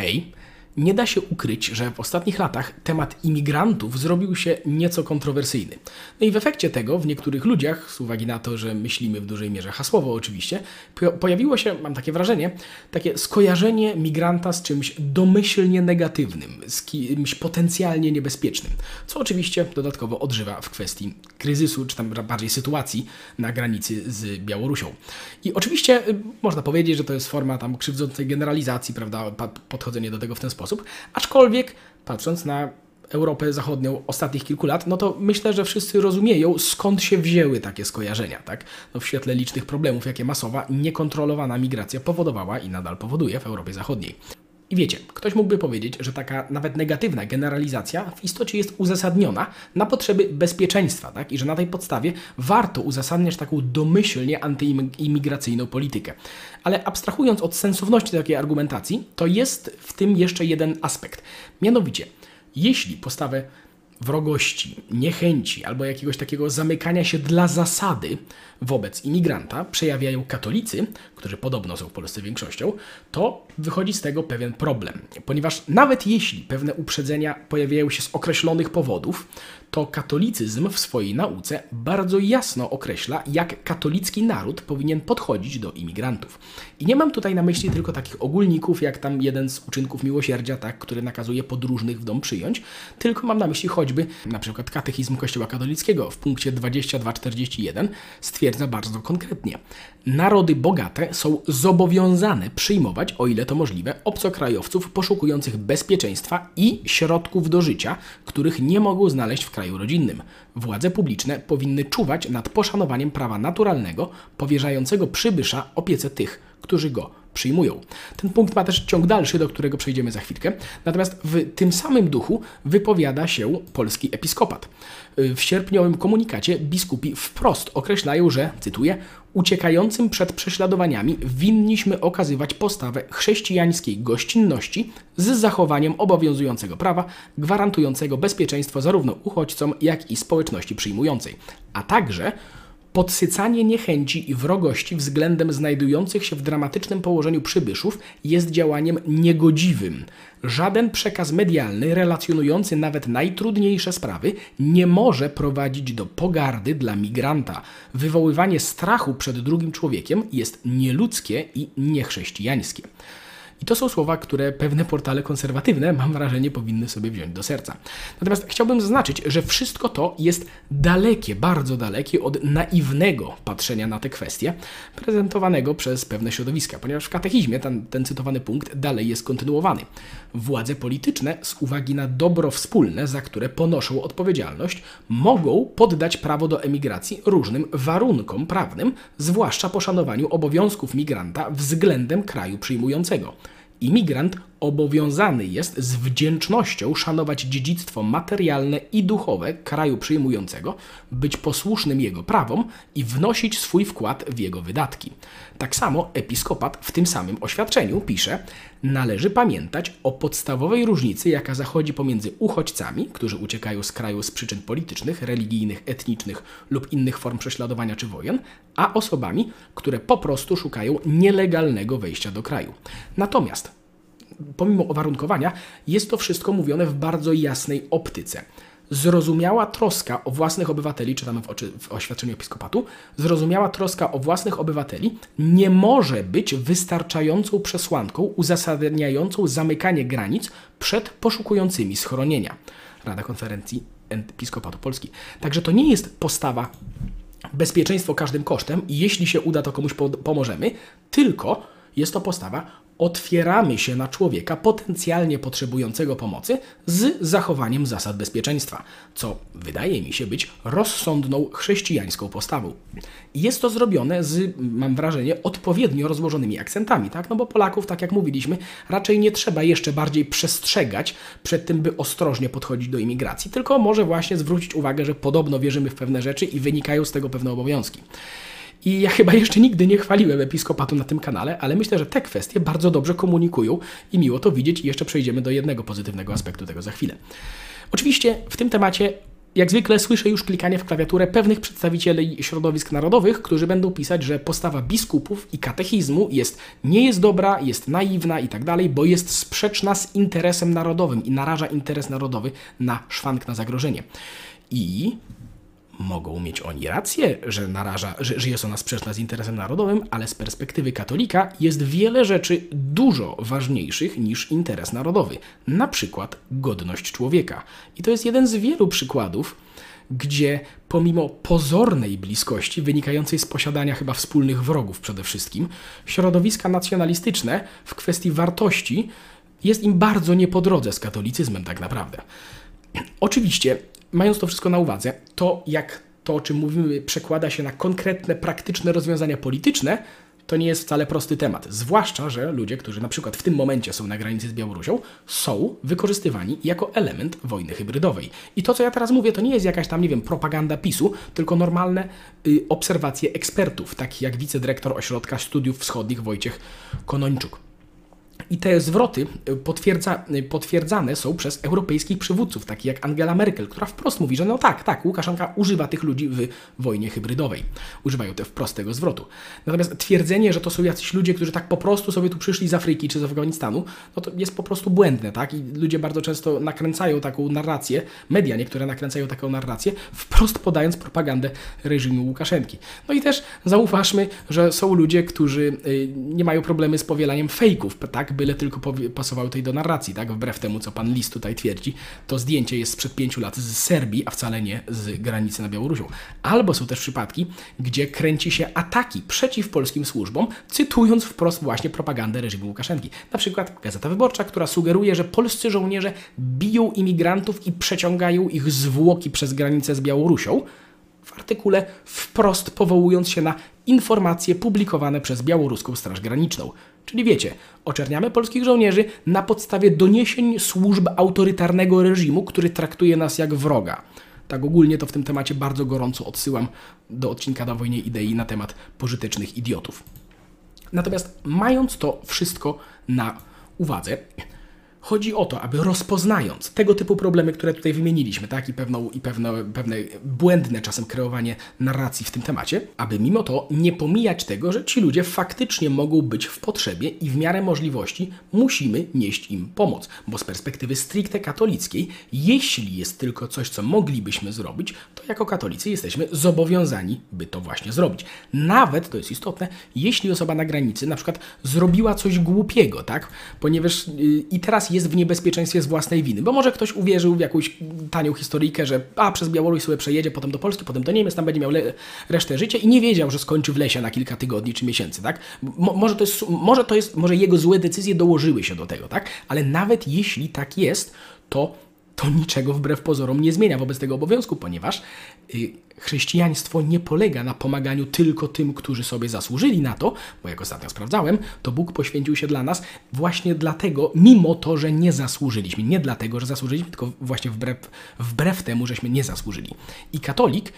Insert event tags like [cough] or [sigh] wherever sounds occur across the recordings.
Hej, nie da się ukryć, że w ostatnich latach temat imigrantów zrobił się nieco kontrowersyjny. No i w efekcie tego w niektórych ludziach, z uwagi na to, że myślimy w dużej mierze hasłowo oczywiście, pojawiło się, mam takie wrażenie, takie skojarzenie migranta z czymś domyślnie negatywnym, z kimś potencjalnie niebezpiecznym, co oczywiście dodatkowo odżywa w kwestii kryzysu, czy tam bardziej sytuacji na granicy z Białorusią. I oczywiście y, można powiedzieć, że to jest forma tam krzywdzącej generalizacji, prawda, podchodzenie do tego w ten sposób, sposób. Aczkolwiek, patrząc na Europę Zachodnią ostatnich kilku lat, no to myślę, że wszyscy rozumieją, skąd się wzięły takie skojarzenia, tak? No w świetle licznych problemów, jakie masowa, niekontrolowana migracja powodowała i nadal powoduje w Europie Zachodniej. I wiecie, ktoś mógłby powiedzieć, że taka nawet negatywna generalizacja w istocie jest uzasadniona na potrzeby bezpieczeństwa, tak? I że na tej podstawie warto uzasadniać taką domyślnie antyimigracyjną politykę. Ale abstrahując od sensowności takiej argumentacji, to jest w tym jeszcze jeden aspekt. Mianowicie, jeśli postawę wrogości, niechęci albo jakiegoś takiego zamykania się dla zasady wobec imigranta przejawiają katolicy, którzy podobno są w Polsce większością, to wychodzi z tego pewien problem. Ponieważ nawet jeśli pewne uprzedzenia pojawiają się z określonych powodów, to katolicyzm w swojej nauce bardzo jasno określa, jak katolicki naród powinien podchodzić do imigrantów. I nie mam tutaj na myśli tylko takich ogólników, jak tam jeden z uczynków miłosierdzia, tak, który nakazuje podróżnych w dom przyjąć, tylko mam na myśli choćby na przykład katechizm Kościoła katolickiego w punkcie 2241 stwierdza bardzo konkretnie. Narody bogate są zobowiązane przyjmować, o ile to możliwe, obcokrajowców poszukujących bezpieczeństwa i środków do życia, których nie mogą znaleźć w kraju rodzinnym. Władze publiczne powinny czuwać nad poszanowaniem prawa naturalnego, powierzającego przybysza opiece tych, którzy go przyjmują. Ten punkt ma też ciąg dalszy, do którego przejdziemy za chwilkę. Natomiast w tym samym duchu wypowiada się polski episkopat. W sierpniowym komunikacie biskupi wprost określają, że, cytuję, uciekającym przed prześladowaniami winniśmy okazywać postawę chrześcijańskiej gościnności z zachowaniem obowiązującego prawa, gwarantującego bezpieczeństwo zarówno uchodźcom, jak i społeczności przyjmującej, a także Podsycanie niechęci i wrogości względem znajdujących się w dramatycznym położeniu przybyszów jest działaniem niegodziwym. Żaden przekaz medialny relacjonujący nawet najtrudniejsze sprawy nie może prowadzić do pogardy dla migranta. Wywoływanie strachu przed drugim człowiekiem jest nieludzkie i niechrześcijańskie. I to są słowa, które pewne portale konserwatywne, mam wrażenie, powinny sobie wziąć do serca. Natomiast chciałbym zaznaczyć, że wszystko to jest dalekie, bardzo dalekie od naiwnego patrzenia na te kwestie, prezentowanego przez pewne środowiska, ponieważ w katechizmie ten, ten cytowany punkt dalej jest kontynuowany. Władze polityczne, z uwagi na dobro wspólne, za które ponoszą odpowiedzialność, mogą poddać prawo do emigracji różnym warunkom prawnym, zwłaszcza poszanowaniu obowiązków migranta względem kraju przyjmującego. Imigrant obowiązany jest z wdzięcznością szanować dziedzictwo materialne i duchowe kraju przyjmującego, być posłusznym jego prawom i wnosić swój wkład w jego wydatki. Tak samo episkopat w tym samym oświadczeniu pisze: Należy pamiętać o podstawowej różnicy, jaka zachodzi pomiędzy uchodźcami, którzy uciekają z kraju z przyczyn politycznych, religijnych, etnicznych lub innych form prześladowania czy wojen, a osobami, które po prostu szukają nielegalnego wejścia do kraju. Natomiast pomimo uwarunkowania, jest to wszystko mówione w bardzo jasnej optyce. Zrozumiała troska o własnych obywateli, czytamy w, oczy, w oświadczeniu episkopatu, zrozumiała troska o własnych obywateli nie może być wystarczającą przesłanką uzasadniającą zamykanie granic przed poszukującymi schronienia. Rada Konferencji Episkopatu Polski. Także to nie jest postawa bezpieczeństwo każdym kosztem i jeśli się uda, to komuś pomożemy, tylko jest to postawa otwieramy się na człowieka potencjalnie potrzebującego pomocy z zachowaniem zasad bezpieczeństwa, co wydaje mi się być rozsądną chrześcijańską postawą. Jest to zrobione z, mam wrażenie, odpowiednio rozłożonymi akcentami, tak? No bo Polaków, tak jak mówiliśmy, raczej nie trzeba jeszcze bardziej przestrzegać przed tym, by ostrożnie podchodzić do imigracji, tylko może właśnie zwrócić uwagę, że podobno wierzymy w pewne rzeczy i wynikają z tego pewne obowiązki. I ja chyba jeszcze nigdy nie chwaliłem episkopatu na tym kanale, ale myślę, że te kwestie bardzo dobrze komunikują i miło to widzieć. I jeszcze przejdziemy do jednego pozytywnego aspektu tego za chwilę. Oczywiście w tym temacie jak zwykle słyszę już klikanie w klawiaturę pewnych przedstawicieli środowisk narodowych, którzy będą pisać, że postawa biskupów i katechizmu jest, nie jest dobra, jest naiwna i tak dalej, bo jest sprzeczna z interesem narodowym i naraża interes narodowy na szwank, na zagrożenie. I mogą mieć oni rację, że, naraża, że, że jest ona sprzeczna z interesem narodowym, ale z perspektywy katolika jest wiele rzeczy dużo ważniejszych niż interes narodowy. Na przykład godność człowieka. I to jest jeden z wielu przykładów, gdzie pomimo pozornej bliskości, wynikającej z posiadania chyba wspólnych wrogów przede wszystkim, środowiska nacjonalistyczne w kwestii wartości jest im bardzo nie po drodze z katolicyzmem tak naprawdę. Oczywiście mając to wszystko na uwadze, to jak to, o czym mówimy, przekłada się na konkretne, praktyczne rozwiązania polityczne, to nie jest wcale prosty temat. Zwłaszcza, że ludzie, którzy na przykład w tym momencie są na granicy z Białorusią, są wykorzystywani jako element wojny hybrydowej. I to, co ja teraz mówię, to nie jest jakaś tam, nie wiem, propaganda PiSu, tylko normalne y, obserwacje ekspertów, takich jak wicedyrektor Ośrodka Studiów Wschodnich Wojciech Konończuk. I te zwroty y, potwierdza, y, potwierdzane są przez europejskich przywódców, takich jak Angela Merkel, która wprost mówi, że no tak, tak, Łukaszenka używa tych ludzi w wojnie hybrydowej. Używają te wprost tego zwrotu. Natomiast twierdzenie, że to są jacyś ludzie, którzy tak po prostu sobie tu przyszli z Afryki czy z Afganistanu, no to jest po prostu błędne, tak? I ludzie bardzo często nakręcają taką narrację, media niektóre nakręcają taką narrację, wprost podając propagandę reżimu Łukaszenki. No i też zauważmy, że są ludzie, którzy y, nie mają problemy z powielaniem fejków, tak? Byle tylko pasowały tej do narracji, tak? Wbrew temu, co pan Lis tutaj twierdzi, to zdjęcie jest sprzed pięciu lat z Serbii, a wcale nie z granicy na Białorusią. Albo są też przypadki, gdzie kręci się ataki przeciw polskim służbom, cytując wprost właśnie propagandę reżimu Łukaszenki. Na przykład Gazeta Wyborcza, która sugeruje, że polscy żołnierze biją imigrantów i przeciągają ich zwłoki przez granicę z Białorusią, w artykule wprost powołując się na informacje publikowane przez białoruską Straż Graniczną. Czyli wiecie, oczerniamy polskich żołnierzy na podstawie doniesień służb autorytarnego reżimu, który traktuje nas jak wroga. Tak ogólnie to w tym temacie bardzo gorąco odsyłam do odcinka na wojnie idei na temat pożytecznych idiotów. Natomiast mając to wszystko na uwadze, Chodzi o to, aby rozpoznając tego typu problemy, które tutaj wymieniliśmy, tak, i, pewną, i pewne, pewne błędne czasem kreowanie narracji w tym temacie, aby mimo to nie pomijać tego, że ci ludzie faktycznie mogą być w potrzebie i w miarę możliwości musimy nieść im pomoc. Bo z perspektywy stricte katolickiej, jeśli jest tylko coś, co moglibyśmy zrobić, to jako katolicy jesteśmy zobowiązani, by to właśnie zrobić. Nawet, to jest istotne, jeśli osoba na granicy na przykład zrobiła coś głupiego, tak, ponieważ yy, i teraz jest w niebezpieczeństwie z własnej winy, bo może ktoś uwierzył w jakąś tanią historyjkę, że a przez Białoruś sobie przejedzie, potem do Polski, potem do Niemiec, tam będzie miał resztę życia i nie wiedział, że skończy w lesie na kilka tygodni czy miesięcy, tak? Mo może, to jest, może to jest, może jego złe decyzje dołożyły się do tego, tak? Ale nawet jeśli tak jest, to to niczego wbrew pozorom nie zmienia wobec tego obowiązku, ponieważ y, chrześcijaństwo nie polega na pomaganiu tylko tym, którzy sobie zasłużyli na to, bo jak ostatnio sprawdzałem, to Bóg poświęcił się dla nas właśnie dlatego, mimo to, że nie zasłużyliśmy. Nie dlatego, że zasłużyliśmy, tylko właśnie wbrew, wbrew temu, żeśmy nie zasłużyli. I katolik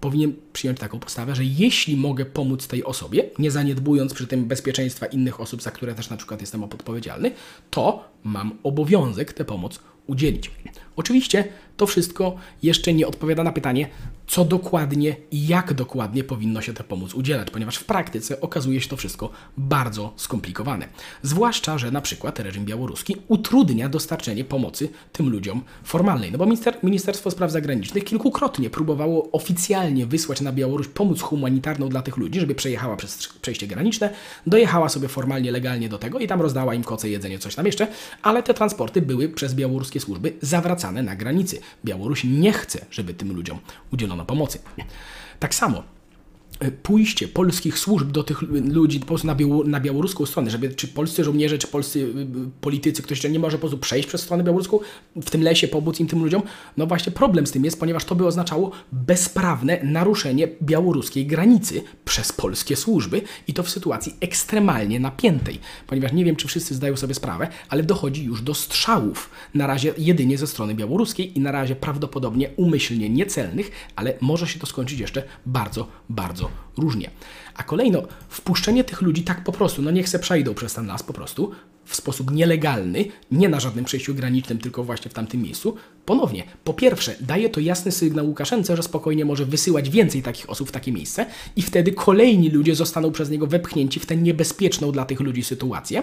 powinien przyjąć taką postawę, że jeśli mogę pomóc tej osobie, nie zaniedbując przy tym bezpieczeństwa innych osób, za które też na przykład jestem odpowiedzialny, to mam obowiązek tę pomoc udzielić. Oczywiście to wszystko jeszcze nie odpowiada na pytanie, co dokładnie i jak dokładnie powinno się tę pomoc udzielać, ponieważ w praktyce okazuje się to wszystko bardzo skomplikowane. Zwłaszcza, że na przykład reżim białoruski utrudnia dostarczenie pomocy tym ludziom formalnej. No bo minister, Ministerstwo Spraw Zagranicznych kilkukrotnie próbowało oficjalnie wysłać na Białoruś pomoc humanitarną dla tych ludzi, żeby przejechała przez przejście graniczne, dojechała sobie formalnie, legalnie do tego i tam rozdała im koce, jedzenie, coś tam jeszcze, ale te transporty były przez białoruskie służby zawracane na granicy. Białoruś nie chce, żeby tym ludziom udzielono pomocy. Tak samo pójście polskich służb do tych ludzi po na, na białoruską stronę, żeby czy polscy żołnierze, czy polscy y, y, politycy, ktoś nie może po prostu przejść przez stronę białoruską, w tym lesie pomóc im tym ludziom, no właśnie problem z tym jest, ponieważ to by oznaczało bezprawne naruszenie białoruskiej granicy przez polskie służby i to w sytuacji ekstremalnie napiętej, ponieważ nie wiem, czy wszyscy zdają sobie sprawę, ale dochodzi już do strzałów, na razie jedynie ze strony białoruskiej i na razie prawdopodobnie umyślnie niecelnych, ale może się to skończyć jeszcze bardzo, bardzo różnie. A kolejno, wpuszczenie tych ludzi tak po prostu, no niech se przejdą przez ten las po prostu, w sposób nielegalny, nie na żadnym przejściu granicznym, tylko właśnie w tamtym miejscu, ponownie, po pierwsze, daje to jasny sygnał Łukaszence, że spokojnie może wysyłać więcej takich osób w takie miejsce i wtedy kolejni ludzie zostaną przez niego wepchnięci w tę niebezpieczną dla tych ludzi sytuację.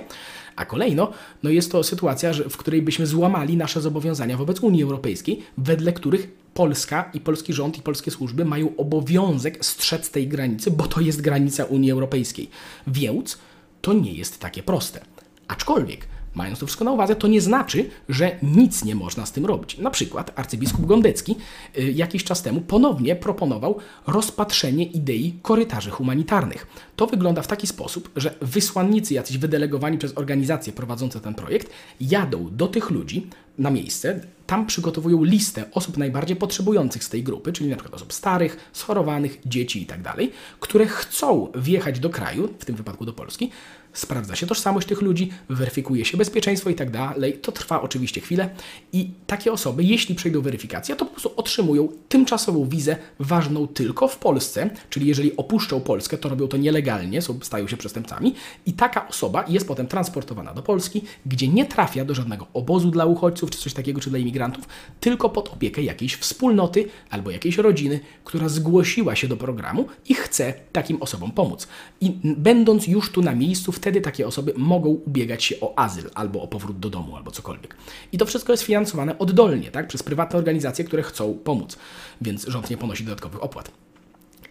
A kolejno, no jest to sytuacja, w której byśmy złamali nasze zobowiązania wobec Unii Europejskiej, wedle których Polska i polski rząd i polskie służby mają obowiązek strzec tej granicy, bo to jest granica Unii Europejskiej. Więc to nie jest takie proste. Aczkolwiek, mając to wszystko na uwadze, to nie znaczy, że nic nie można z tym robić. Na przykład arcybiskup Gondecki y, jakiś czas temu ponownie proponował rozpatrzenie idei korytarzy humanitarnych. To wygląda w taki sposób, że wysłannicy, jacyś wydelegowani przez organizacje prowadzące ten projekt, jadą do tych ludzi na miejsce, tam przygotowują listę osób najbardziej potrzebujących z tej grupy, czyli przykład osób starych, schorowanych, dzieci itd., tak które chcą wjechać do kraju, w tym wypadku do Polski, sprawdza się tożsamość tych ludzi, weryfikuje się bezpieczeństwo i tak dalej. To trwa oczywiście chwilę i takie osoby, jeśli przejdą weryfikację, to po prostu otrzymują tymczasową wizę ważną tylko w Polsce, czyli jeżeli opuszczą Polskę, to robią to nielegalnie, stają się przestępcami i taka osoba jest potem transportowana do Polski, gdzie nie trafia do żadnego obozu dla uchodźców czy coś takiego, czy dla imigrantów, tylko pod opiekę jakiejś wspólnoty albo jakiejś rodziny, która zgłosiła się do programu i chce takim osobom pomóc. I będąc już tu na miejscu, w wtedy takie osoby mogą ubiegać się o azyl albo o powrót do domu albo cokolwiek. I to wszystko jest finansowane oddolnie, tak, przez prywatne organizacje, które chcą pomóc, więc rząd nie ponosi dodatkowych opłat.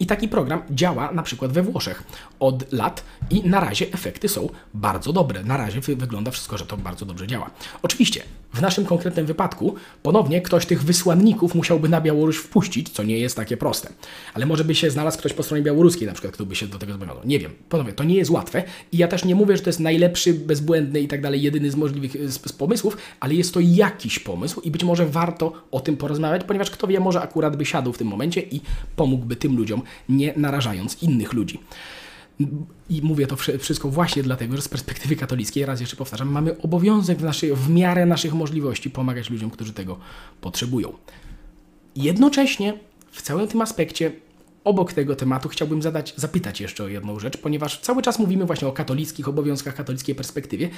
I taki program działa na przykład we Włoszech od lat i na razie efekty są bardzo dobre. Na razie wygląda wszystko, że to bardzo dobrze działa. Oczywiście, w naszym konkretnym wypadku ponownie ktoś tych wysłanników musiałby na Białoruś wpuścić, co nie jest takie proste. Ale może by się znalazł ktoś po stronie białoruskiej, na przykład, kto by się do tego zobowiązał. Nie wiem. Ponownie, to nie jest łatwe i ja też nie mówię, że to jest najlepszy, bezbłędny i tak dalej, jedyny z możliwych z, z pomysłów, ale jest to jakiś pomysł i być może warto o tym porozmawiać, ponieważ kto wie, może akurat by siadł w tym momencie i pomógłby tym ludziom nie narażając innych ludzi. I mówię to wszystko właśnie dlatego, że z perspektywy katolickiej, raz jeszcze powtarzam, mamy obowiązek w, naszej, w miarę naszych możliwości pomagać ludziom, którzy tego potrzebują. Jednocześnie w całym tym aspekcie obok tego tematu chciałbym zadać, zapytać jeszcze o jedną rzecz, ponieważ cały czas mówimy właśnie o katolickich obowiązkach, katolickiej perspektywie,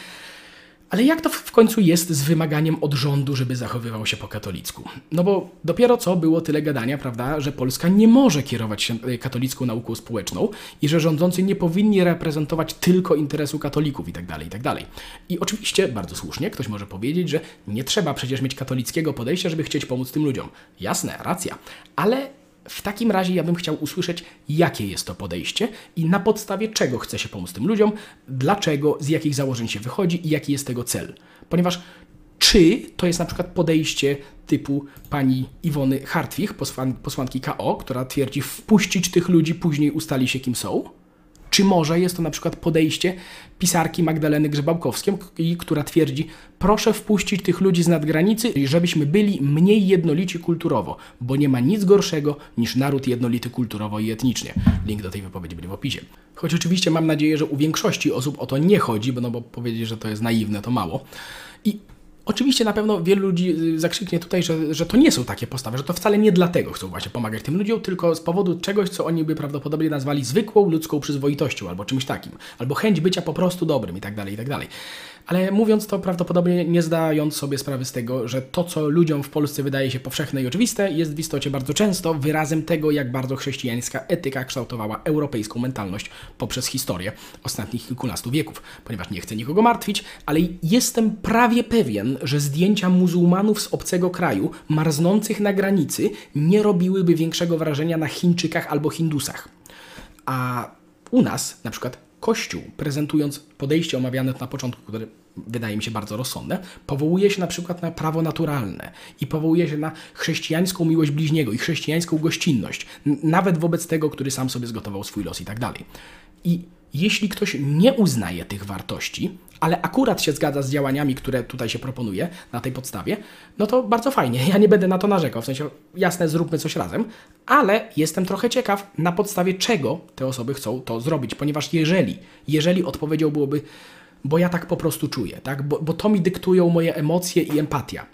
ale jak to w końcu jest z wymaganiem od rządu, żeby zachowywał się po katolicku? No bo dopiero co było tyle gadania, prawda, że Polska nie może kierować się e, katolicką nauką społeczną i że rządzący nie powinni reprezentować tylko interesu katolików itd., tak itd. Tak I oczywiście, bardzo słusznie, ktoś może powiedzieć, że nie trzeba przecież mieć katolickiego podejścia, żeby chcieć pomóc tym ludziom. Jasne, racja. Ale w takim razie ja bym chciał usłyszeć, jakie jest to podejście i na podstawie czego chce się pomóc tym ludziom, dlaczego, z jakich założeń się wychodzi i jaki jest tego cel. Ponieważ czy to jest na przykład podejście typu pani Iwony Hartwich, posłan posłanki KO, która twierdzi wpuścić tych ludzi, później ustali się kim są? Czy może jest to na przykład podejście pisarki Magdaleny Grzebałkowskiej, która twierdzi, proszę wpuścić tych ludzi z nadgranicy, żebyśmy byli mniej jednolici kulturowo, bo nie ma nic gorszego niż naród jednolity kulturowo i etnicznie. Link do tej wypowiedzi będzie w opisie. Choć oczywiście mam nadzieję, że u większości osób o to nie chodzi, bo no bo powiedzieć, że to jest naiwne, to mało. I Oczywiście na pewno wielu ludzi y, zakrzyknie tutaj, że, że to nie są takie postawy, że to wcale nie dlatego chcą właśnie pomagać tym ludziom, tylko z powodu czegoś, co oni by prawdopodobnie nazwali zwykłą ludzką przyzwoitością albo czymś takim, albo chęć bycia po prostu dobrym i tak dalej, i tak dalej. Ale mówiąc to prawdopodobnie nie zdając sobie sprawy z tego, że to, co ludziom w Polsce wydaje się powszechne i oczywiste, jest w istocie bardzo często wyrazem tego, jak bardzo chrześcijańska etyka kształtowała europejską mentalność poprzez historię ostatnich kilkunastu wieków. Ponieważ nie chcę nikogo martwić, ale jestem prawie pewien, że zdjęcia muzułmanów z obcego kraju, marznących na granicy, nie robiłyby większego wrażenia na Chińczykach albo Hindusach. A u nas, na przykład Kościół, prezentując podejście omawiane na początku, które wydaje mi się bardzo rozsądne, powołuje się na przykład na prawo naturalne i powołuje się na chrześcijańską miłość bliźniego i chrześcijańską gościnność, nawet wobec tego, który sam sobie zgotował swój los i tak dalej. I jeśli ktoś nie uznaje tych wartości, ale akurat się zgadza z działaniami, które tutaj się proponuje na tej podstawie, no to bardzo fajnie. [laughs] Ja nie będę na to narzekał. W sensie, jasne, zróbmy coś razem, ale jestem trochę ciekaw, na podstawie czego te osoby chcą to zrobić, ponieważ jeżeli, jeżeli odpowiedzią byłoby, bo ja tak po prostu czuję, tak? bo, bo to mi dyktują moje emocje i empatia,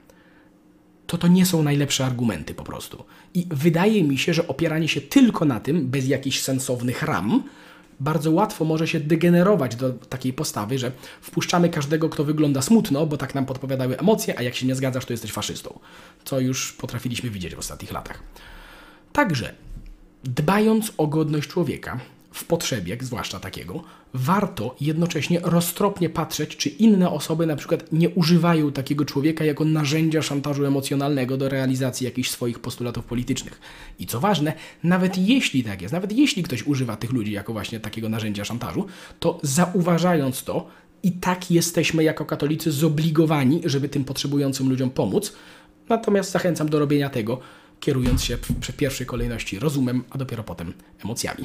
to to nie są najlepsze argumenty po prostu. I wydaje mi się, że opieranie się tylko na tym, bez jakichś sensownych ram, bardzo łatwo może się degenerować do takiej postawy, że wpuszczamy każdego, kto wygląda smutno, bo tak nam podpowiadały emocje, a jak się nie zgadzasz, to jesteś faszystą. Co już potrafiliśmy widzieć w ostatnich latach. Także, dbając o godność człowieka, w potrzebie, zwłaszcza takiego, warto jednocześnie roztropnie patrzeć, czy inne osoby na przykład nie używają takiego człowieka jako narzędzia szantażu emocjonalnego do realizacji jakichś swoich postulatów politycznych. I co ważne, nawet jeśli tak jest, nawet jeśli ktoś używa tych ludzi jako właśnie takiego narzędzia szantażu, to zauważając to, i tak jesteśmy jako katolicy zobligowani, żeby tym potrzebującym ludziom pomóc. Natomiast zachęcam do robienia tego, kierując się w pierwszej kolejności rozumem, a dopiero potem emocjami.